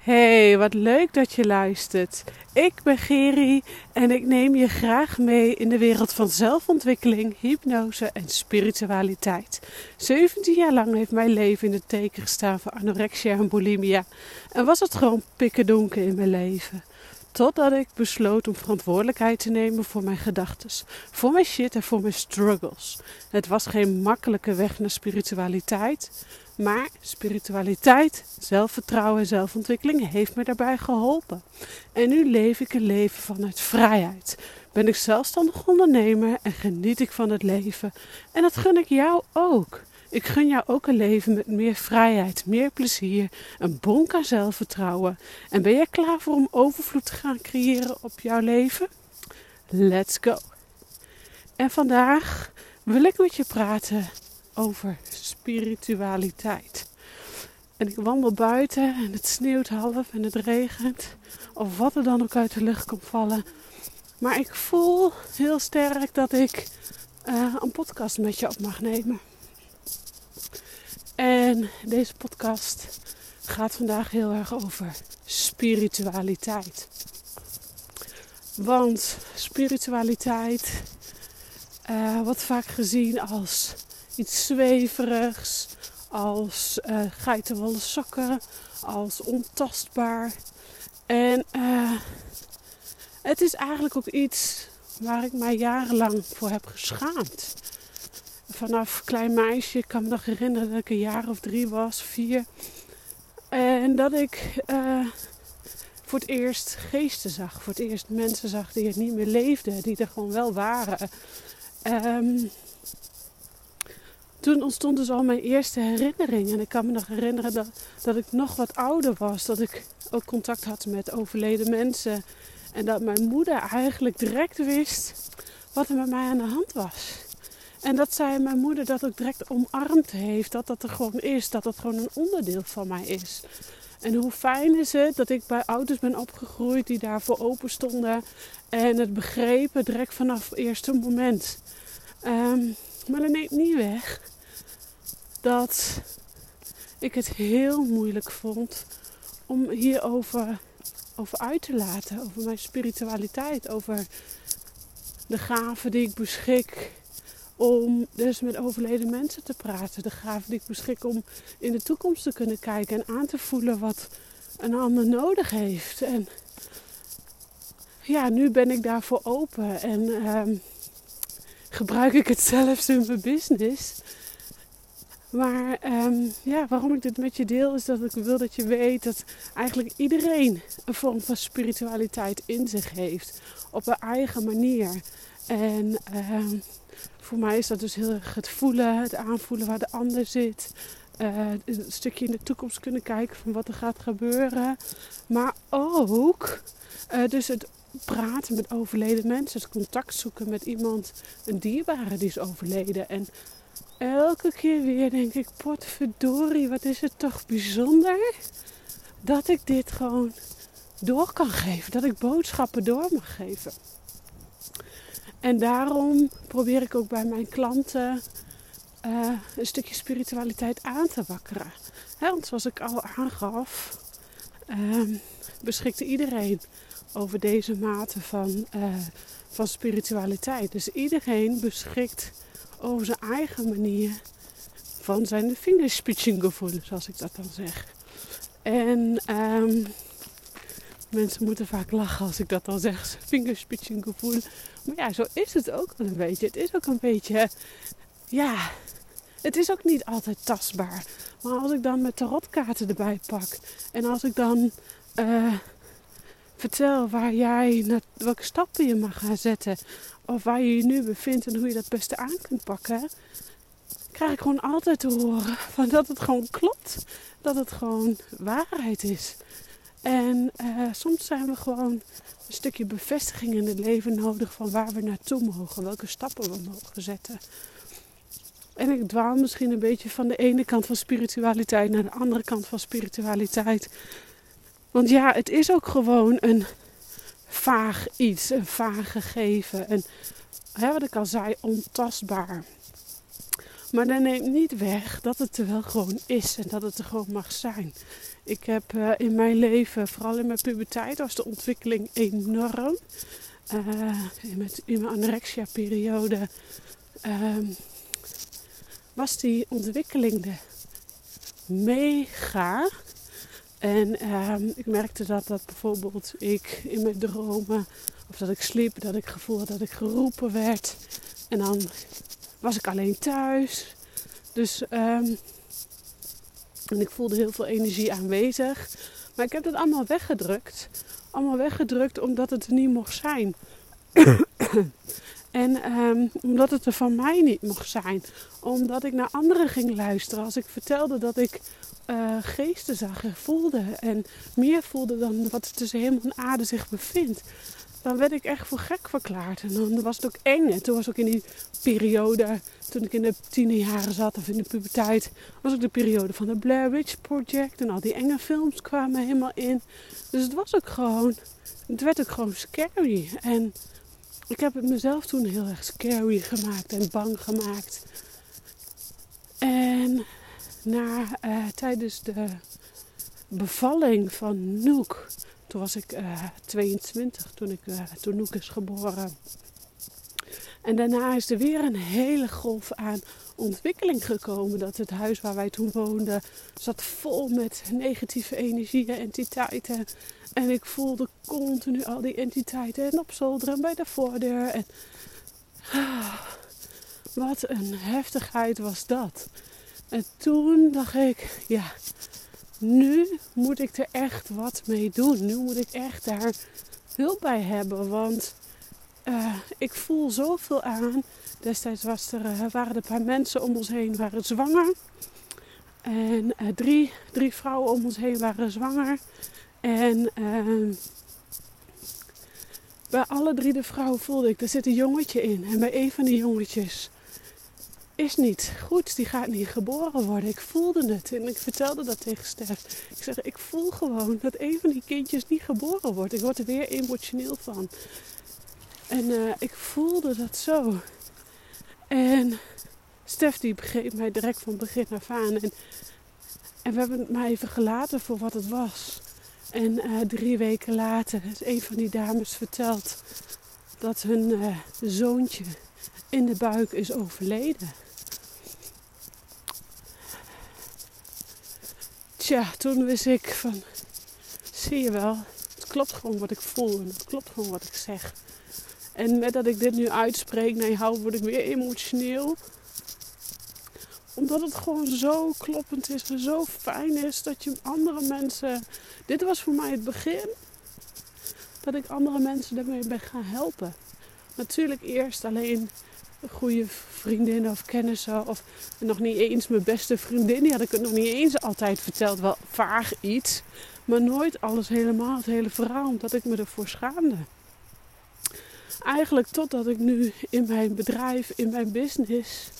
Hey, wat leuk dat je luistert. Ik ben Geri en ik neem je graag mee in de wereld van zelfontwikkeling, hypnose en spiritualiteit. 17 jaar lang heeft mijn leven in het teken gestaan van anorexia en bulimia en was het gewoon pikken donker in mijn leven. Totdat ik besloot om verantwoordelijkheid te nemen voor mijn gedachten, voor mijn shit en voor mijn struggles. Het was geen makkelijke weg naar spiritualiteit, maar spiritualiteit, zelfvertrouwen en zelfontwikkeling heeft me daarbij geholpen. En nu leef ik een leven vanuit vrijheid. Ben ik zelfstandig ondernemer en geniet ik van het leven. En dat gun ik jou ook. Ik gun jou ook een leven met meer vrijheid, meer plezier, een bonk aan zelfvertrouwen. En ben jij klaar voor om overvloed te gaan creëren op jouw leven? Let's go! En vandaag wil ik met je praten over spiritualiteit. En ik wandel buiten en het sneeuwt half en het regent. Of wat er dan ook uit de lucht komt vallen. Maar ik voel heel sterk dat ik uh, een podcast met je op mag nemen. En deze podcast gaat vandaag heel erg over spiritualiteit. Want spiritualiteit uh, wordt vaak gezien als iets zweverigs, als uh, geitenwolle sokken, als ontastbaar. En uh, het is eigenlijk ook iets waar ik mij jarenlang voor heb geschaamd. Vanaf klein meisje, ik kan me nog herinneren dat ik een jaar of drie was, vier. En dat ik uh, voor het eerst geesten zag. Voor het eerst mensen zag die er niet meer leefden, die er gewoon wel waren. Um, toen ontstond dus al mijn eerste herinnering. En ik kan me nog herinneren dat, dat ik nog wat ouder was. Dat ik ook contact had met overleden mensen. En dat mijn moeder eigenlijk direct wist wat er met mij aan de hand was. En dat zij mijn moeder dat ook direct omarmd heeft. Dat dat er gewoon is. Dat dat gewoon een onderdeel van mij is. En hoe fijn is het dat ik bij ouders ben opgegroeid die daarvoor open stonden. En het begrepen direct vanaf het eerste moment. Um, maar dat neemt niet weg dat ik het heel moeilijk vond om hierover over uit te laten. Over mijn spiritualiteit, over de gaven die ik beschik om dus met overleden mensen te praten. De gaven die ik beschik om in de toekomst te kunnen kijken en aan te voelen wat een ander nodig heeft. En ja, nu ben ik daarvoor open en um, gebruik ik het zelfs in mijn business. Maar um, ja, waarom ik dit met je deel is dat ik wil dat je weet dat eigenlijk iedereen een vorm van spiritualiteit in zich heeft. Op een eigen manier. En um, voor mij is dat dus heel erg het voelen, het aanvoelen waar de ander zit. Uh, een stukje in de toekomst kunnen kijken van wat er gaat gebeuren. Maar ook uh, dus het praten met overleden mensen. Het contact zoeken met iemand, een dierbare die is overleden. En elke keer weer denk ik, potverdorie, wat is het toch bijzonder dat ik dit gewoon door kan geven. Dat ik boodschappen door mag geven. En daarom probeer ik ook bij mijn klanten uh, een stukje spiritualiteit aan te wakkeren. want zoals ik al aangaf, uh, beschikte iedereen over deze mate van, uh, van spiritualiteit. Dus iedereen beschikt over zijn eigen manier van zijn vingerspitsengevoel, zoals ik dat dan zeg. En um, mensen moeten vaak lachen als ik dat dan zeg, vingerspitsengevoel. Maar ja, zo is het ook wel een beetje. Het is ook een beetje, ja, het is ook niet altijd tastbaar. Maar als ik dan met tarotkaarten erbij pak en als ik dan uh, vertel waar jij, naar, welke stappen je mag gaan zetten, of waar je je nu bevindt en hoe je dat beste aan kunt pakken, krijg ik gewoon altijd te horen van dat het gewoon klopt. Dat het gewoon waarheid is. En uh, soms zijn we gewoon een stukje bevestiging in het leven nodig van waar we naartoe mogen, welke stappen we mogen zetten. En ik dwaal misschien een beetje van de ene kant van spiritualiteit naar de andere kant van spiritualiteit. Want ja, het is ook gewoon een vaag iets, een vaag gegeven. En wat ik al zei, ontastbaar. Maar dat neemt niet weg dat het er wel gewoon is en dat het er gewoon mag zijn. Ik heb uh, in mijn leven, vooral in mijn puberteit, was de ontwikkeling enorm. Uh, in, met, mijn anorexia-periode ehm, was die ontwikkeling de mega. En ehm, ik merkte dat, dat bijvoorbeeld ik in mijn dromen, of dat ik sliep, dat ik gevoel dat ik geroepen werd. En dan was ik alleen thuis. Dus um, en ik voelde heel veel energie aanwezig. Maar ik heb dat allemaal weggedrukt. Allemaal weggedrukt omdat het er niet mocht zijn. en ehm, omdat het er van mij niet mocht zijn. Omdat ik naar anderen ging luisteren. Als ik vertelde dat ik uh, geesten zag en voelde. En meer voelde dan wat er tussen hemel en aarde zich bevindt dan werd ik echt voor gek verklaard. En dan was het ook eng. En toen was ook in die periode, toen ik in de tienerjaren zat of in de puberteit, was ook de periode van de Blair Witch Project. En al die enge films kwamen helemaal in. Dus het was ook gewoon, het werd ook gewoon scary. En ik heb het mezelf toen heel erg scary gemaakt en bang gemaakt. En na, uh, tijdens de bevalling van Nook toen was ik uh, eh, 22 toen, ik, uh, toen Noek is geboren. En daarna is er weer een hele golf aan ontwikkeling gekomen. Dat het huis waar wij toen woonden zat vol met negatieve energieën, entiteiten. En ik voelde continu al die entiteiten en op zolder en bij de voordeur. En, ah, wat een heftigheid was dat. En toen dacht ik, ja, nu moet ik er echt wat mee doen. Nu moet ik echt daar hulp bij hebben. Want uh, ik voel zoveel aan. Destijds was er, uh, waren er een paar mensen om ons heen waren zwanger. En uh, drie, drie vrouwen om ons heen waren zwanger. En ehm, bij alle drie de vrouwen voelde ik, er zit een jongetje in. En bij een van die jongetjes is niet goed. Die gaat niet geboren worden. Ik voelde het. En ik vertelde dat tegen Stef. Ik zeg, ik voel gewoon dat een van die kindjes niet geboren wordt. Ik word er weer emotioneel van. En uh, ik voelde dat zo. En Stef die begreep mij direct van begin af aan. En, en we hebben het maar even gelaten voor wat het was. En uh, drie weken later is een van die dames verteld dat hun uh, zoontje in de buik is overleden. Tja, toen wist ik van, zie je wel, het klopt gewoon wat ik voel en het klopt gewoon wat ik zeg. En met dat ik dit nu uitspreek naar jou, word ik weer emotioneel. Omdat het gewoon zo kloppend is en zo fijn is dat je andere mensen. Dit was voor mij het begin. Dat ik andere mensen daarmee ben gaan helpen. Natuurlijk eerst alleen goede vriendinnen of kennissen. Of nog niet eens mijn beste vriendin. Die had ik het nog niet eens altijd verteld. Wel vaag iets. Maar nooit alles helemaal, het hele verhaal. Omdat ik me ervoor schaamde. Eigenlijk totdat ik nu in mijn bedrijf, in mijn business.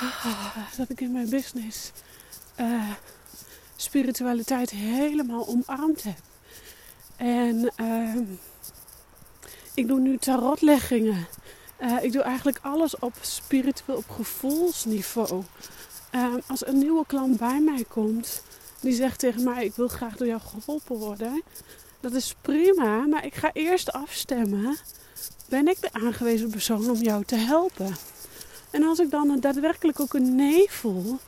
Dat ik in mijn business uh, spiritualiteit helemaal omarmd heb. En uh, ik doe nu tarotleggingen. Uh, ik doe eigenlijk alles op spiritueel, op gevoelsniveau. Uh, als een nieuwe klant bij mij komt, die zegt tegen mij: Ik wil graag door jou geholpen worden. Dat is prima, maar ik ga eerst afstemmen. Ben ik de aangewezen persoon om jou te helpen? En als ik dan daadwerkelijk ook een nee voel,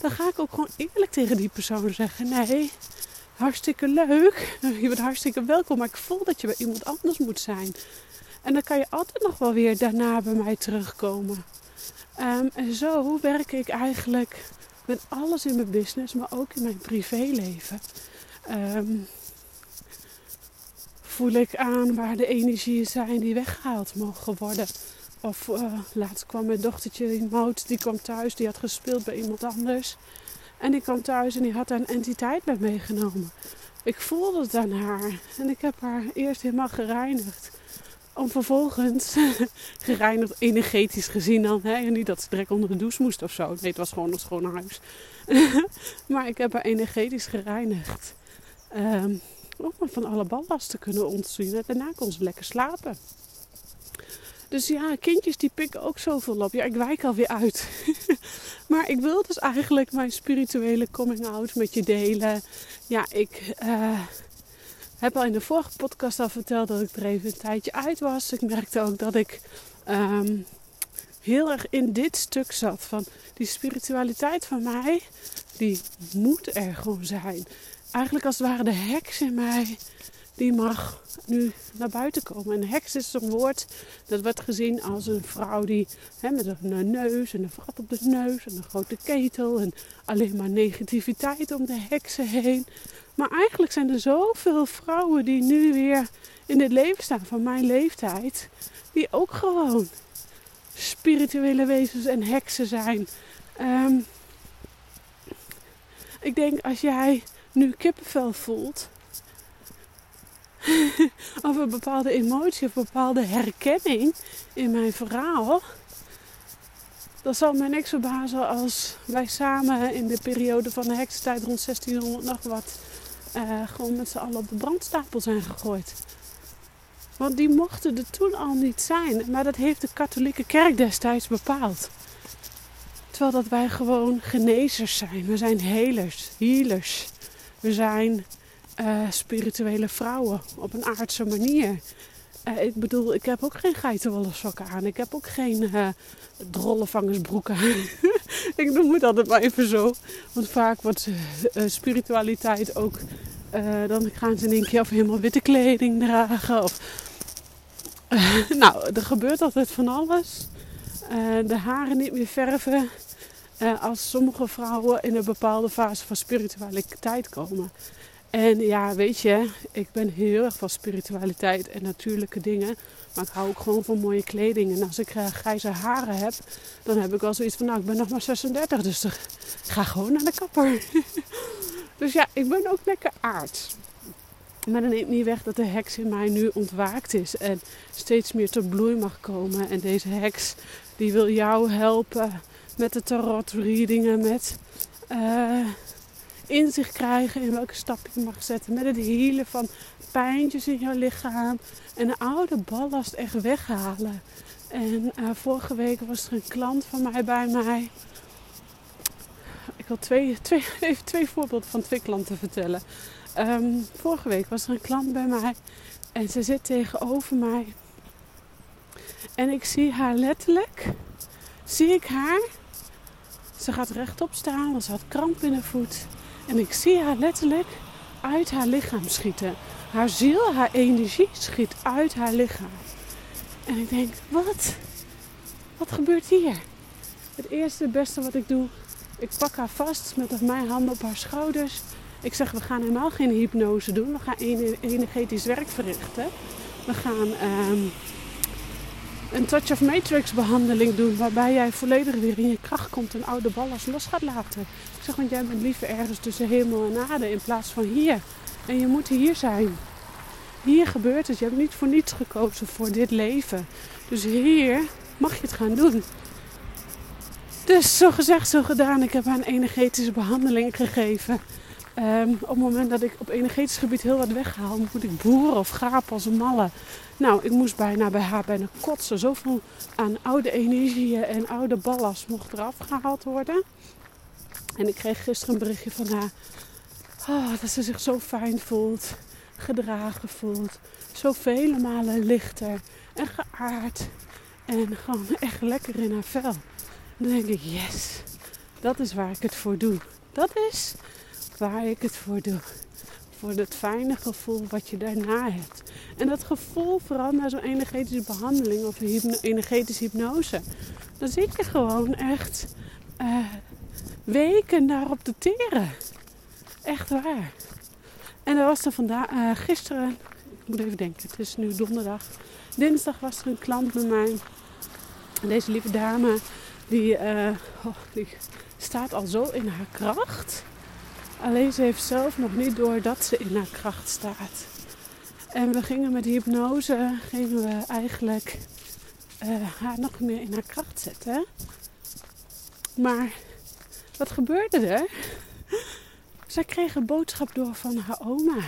dan ga ik ook gewoon eerlijk tegen die persoon zeggen: Nee, hartstikke leuk. Je bent hartstikke welkom, maar ik voel dat je bij iemand anders moet zijn. En dan kan je altijd nog wel weer daarna bij mij terugkomen. Um, en zo werk ik eigenlijk met alles in mijn business, maar ook in mijn privéleven. Um, voel ik aan waar de energieën zijn die weggehaald mogen worden. Of uh, laatst kwam mijn dochtertje in Mout, die kwam thuis, die had gespeeld bij iemand anders. En die kwam thuis en die had een entiteit bij meegenomen. Ik voelde het aan haar en ik heb haar eerst helemaal gereinigd. Om vervolgens gereinigd, energetisch gezien dan. Hè? niet dat ze direct onder de douche moest of zo. Nee, het was gewoon een schoon huis. maar ik heb haar energetisch gereinigd. Um, om van alle ballast te kunnen ontzien. En daarna kon ze lekker slapen. Dus ja, kindjes die pikken ook zoveel op. Ja, ik wijk alweer uit. maar ik wil dus eigenlijk mijn spirituele coming out met je delen. Ja, ik uh, heb al in de vorige podcast al verteld dat ik er even een tijdje uit was. Ik merkte ook dat ik um, heel erg in dit stuk zat. Van die spiritualiteit van mij, die moet er gewoon zijn. Eigenlijk als het ware de heks in mij die mag nu naar buiten komen. En heks is zo'n woord dat wordt gezien als een vrouw die met een neus en een vrat op de neus en een grote ketel en alleen maar negativiteit om de heksen heen. Maar eigenlijk zijn er zoveel vrouwen die nu weer in het leven staan van mijn leeftijd, die ook gewoon spirituele wezens en heksen zijn. Ehm, ik denk als jij nu kippenvel voelt, of een bepaalde emotie of een bepaalde herkenning in mijn verhaal. Dan zal mij niks verbazen als wij samen in de periode van de heksentijd rond 1600 nog wat uh, gewoon met z'n allen op de brandstapel zijn gegooid. Want die mochten er toen al niet zijn. Maar dat heeft de katholieke kerk destijds bepaald. Terwijl dat wij gewoon genezers zijn. We zijn helers, healers. We zijn uh, spirituele vrouwen op een aardse manier. Uh, ik bedoel, ik heb ook geen geitenwolle sokken aan. Ik heb ook geen uh, aan. ik noem het altijd maar even zo. Want vaak wordt spiritualiteit ook... dan gaan ze in één keer of helemaal witte kleding dragen. Of, nou, er gebeurt altijd van alles. de haren niet meer verven. als sommige vrouwen in een bepaalde fase van spiritualiteit komen. En ja, weet je, ik ben heel erg van spiritualiteit en natuurlijke dingen. Maar ik hou ook gewoon van mooie kleding. En als ik grijze haren heb, dan heb ik wel zoiets van, nou, ik ben nog maar 36, dus ga gewoon naar de kapper. dus ja, ik ben ook lekker aards. Maar dat neemt niet weg dat de heks in mij nu ontwaakt is en steeds meer tot bloei mag komen. En deze heks, die wil jou helpen met de tarot readingen, met... Uh, inzicht krijgen in welke stap je mag zetten. Met het healen van pijntjes in jouw lichaam. En de oude ballast echt weghalen. En uh, vorige week was er een klant van mij bij mij. Ik wil twee, twee, even twee voorbeelden van twee klanten vertellen. Um, vorige week was er een klant bij mij. En ze zit tegenover mij. En ik zie haar letterlijk. Zie ik haar. Ze gaat rechtop staan. Ze had kramp in haar voet. En ik zie haar letterlijk uit haar lichaam schieten. Haar ziel, haar energie schiet uit haar lichaam. En ik denk, wat? Wat gebeurt hier? Het eerste, beste wat ik doe, ik pak haar vast met mijn handen op haar schouders. Ik zeg, we gaan helemaal geen hypnose doen. We gaan energetisch werk verrichten. We gaan ehm, een touch of matrix behandeling doen. Waarbij jij volledig weer in je kracht komt en oude ballast los gaat laten. Ik zeg, want jij bent liever ergens tussen hemel en aarde in plaats van hier. En je moet hier zijn. Hier gebeurt het. Je hebt niet voor niets gekozen voor dit leven. Dus hier mag je het gaan doen. Dus zo gezegd, zo gedaan. Ik heb haar een energetische behandeling gegeven. Um, op het moment dat ik op energetisch gebied heel wat weghaal, moet ik boeren of gapen als een malle. Nou, ik moest bijna bij haar bijna kotsen. Zoveel aan oude energieën en oude ballast mocht eraf gehaald worden. En ik kreeg gisteren een berichtje van haar. Oh, dat ze zich zo fijn voelt, gedragen voelt. Zo vele malen lichter en geaard. En gewoon echt lekker in haar vel. Dan denk ik, yes, dat is waar ik het voor doe. Dat is waar ik het voor doe. Voor het fijne gevoel wat je daarna hebt. En dat gevoel vooral na zo'n energetische behandeling of energetische hypnose. Dan zit je gewoon echt uh, weken daarop te teren. Echt waar. En er was er vandaag, uh, gisteren, ik moet even denken, het is nu donderdag. Dinsdag was er een klant bij mij. Deze lieve dame, die, uh, oh, die staat al zo in haar kracht. Alleen ze heeft zelf nog niet door dat ze in haar kracht staat. En we gingen met hypnose, gingen we eigenlijk uh, haar nog meer in haar kracht zetten. Maar wat gebeurde er? Zij kreeg een boodschap door van haar oma.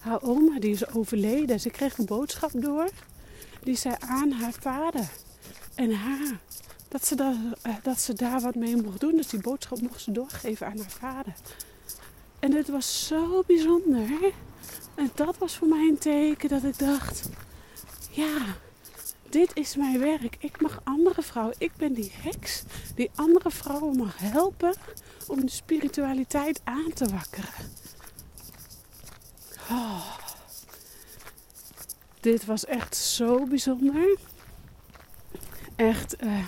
Haar oma die is overleden. Ze kreeg een boodschap door. die zei aan haar vader en haar dat ze, daar, eh, dat ze daar wat mee mocht doen. Dus die boodschap mocht ze doorgeven aan haar vader. En het was zo bijzonder. En dat was voor mij een teken dat ik dacht: ja, dit is mijn werk. Ik mag andere vrouwen, ik ben die heks die andere vrouwen mag helpen om de spiritualiteit aan te wakkeren. Oh. Dit was echt zo bijzonder. Echt, uh,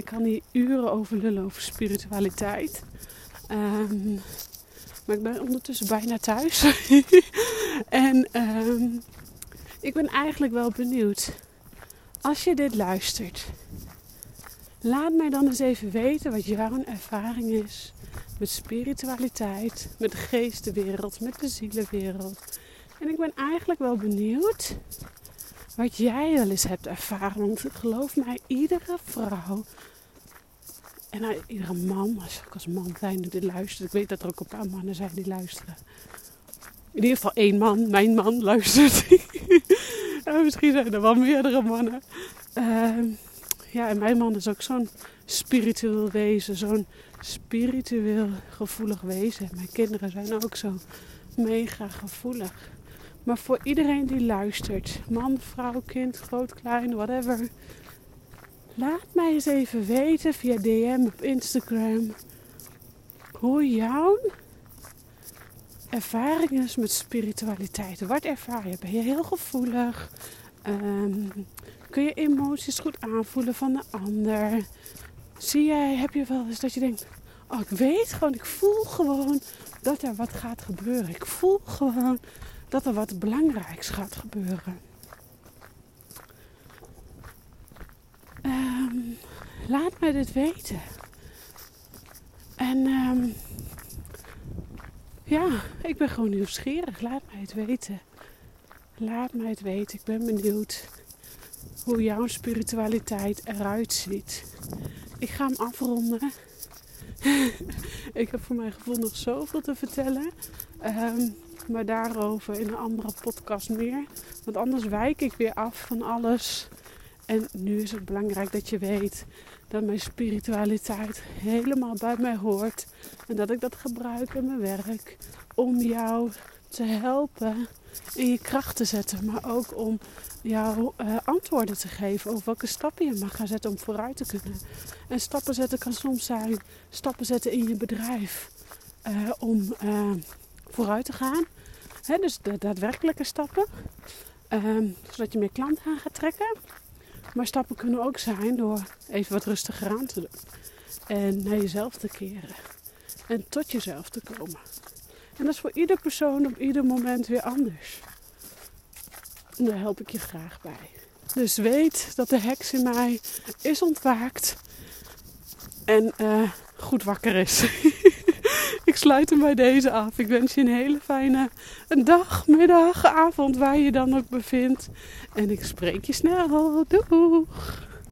ik kan hier uren over lullen over spiritualiteit. Um, maar ik ben ondertussen bijna thuis. en um, ik ben eigenlijk wel benieuwd. Als je dit luistert, laat mij dan eens even weten wat jouw ervaring is met spiritualiteit, met de geestenwereld, met de zielenwereld. En ik ben eigenlijk wel benieuwd wat jij wel eens hebt ervaren. Want geloof mij, iedere vrouw en iedere man, als ik als man zijn die luistert, ik weet dat er ook een paar mannen zijn die luisteren. In ieder geval één man, mijn man, luistert. en misschien zijn er wel meerdere mannen. Uh, ja, en mijn man is ook zo'n spiritueel wezen, zo'n spiritueel gevoelig wezen. Mijn kinderen zijn ook zo mega gevoelig. Maar voor iedereen die luistert, man, vrouw, kind, groot, klein, whatever. Laat mij eens even weten via DM op Instagram hoe jouw ervaring is met spiritualiteit. Wat ervaar je? Ben je heel gevoelig? Um, kun je emoties goed aanvoelen van de ander? Zie jij, heb je wel eens dat je denkt: Oh, ik weet gewoon, ik voel gewoon dat er wat gaat gebeuren. Ik voel gewoon dat er wat belangrijks gaat gebeuren. Um, laat me dit weten. En um, ja, ik ben gewoon nieuwsgierig. Laat mij het weten. Laat mij het weten. Ik ben benieuwd hoe jouw spiritualiteit eruit ziet. Ik ga hem afronden. ik heb voor mijn gevoel nog zoveel te vertellen. Um, maar daarover in een andere podcast meer. Want anders wijk ik weer af van alles. En nu is het belangrijk dat je weet dat mijn spiritualiteit helemaal bij mij hoort. En dat ik dat gebruik in mijn werk om jou te helpen in je kracht te zetten. Maar ook om jou uh, antwoorden te geven over welke stappen je mag gaan zetten om vooruit te kunnen. En stappen zetten kan soms zijn stappen zetten in je bedrijf uh, om uh, vooruit te gaan. Hè, dus de daadwerkelijke stappen. Um, zodat je meer klanten aan gaat trekken. Maar stappen kunnen ook zijn door even wat rustiger aan te doen. En naar jezelf te keren. En tot jezelf te komen. En dat is voor ieder persoon op ieder moment weer anders. En daar help ik je graag bij. Dus weet dat de heks in mij is ontwaakt. En uh, goed wakker is. ik sluit hem bij deze af. Ik wens je een hele fijne dag, middag, avond, waar je dan ook bevindt. En ik spreek je snel. Doeg!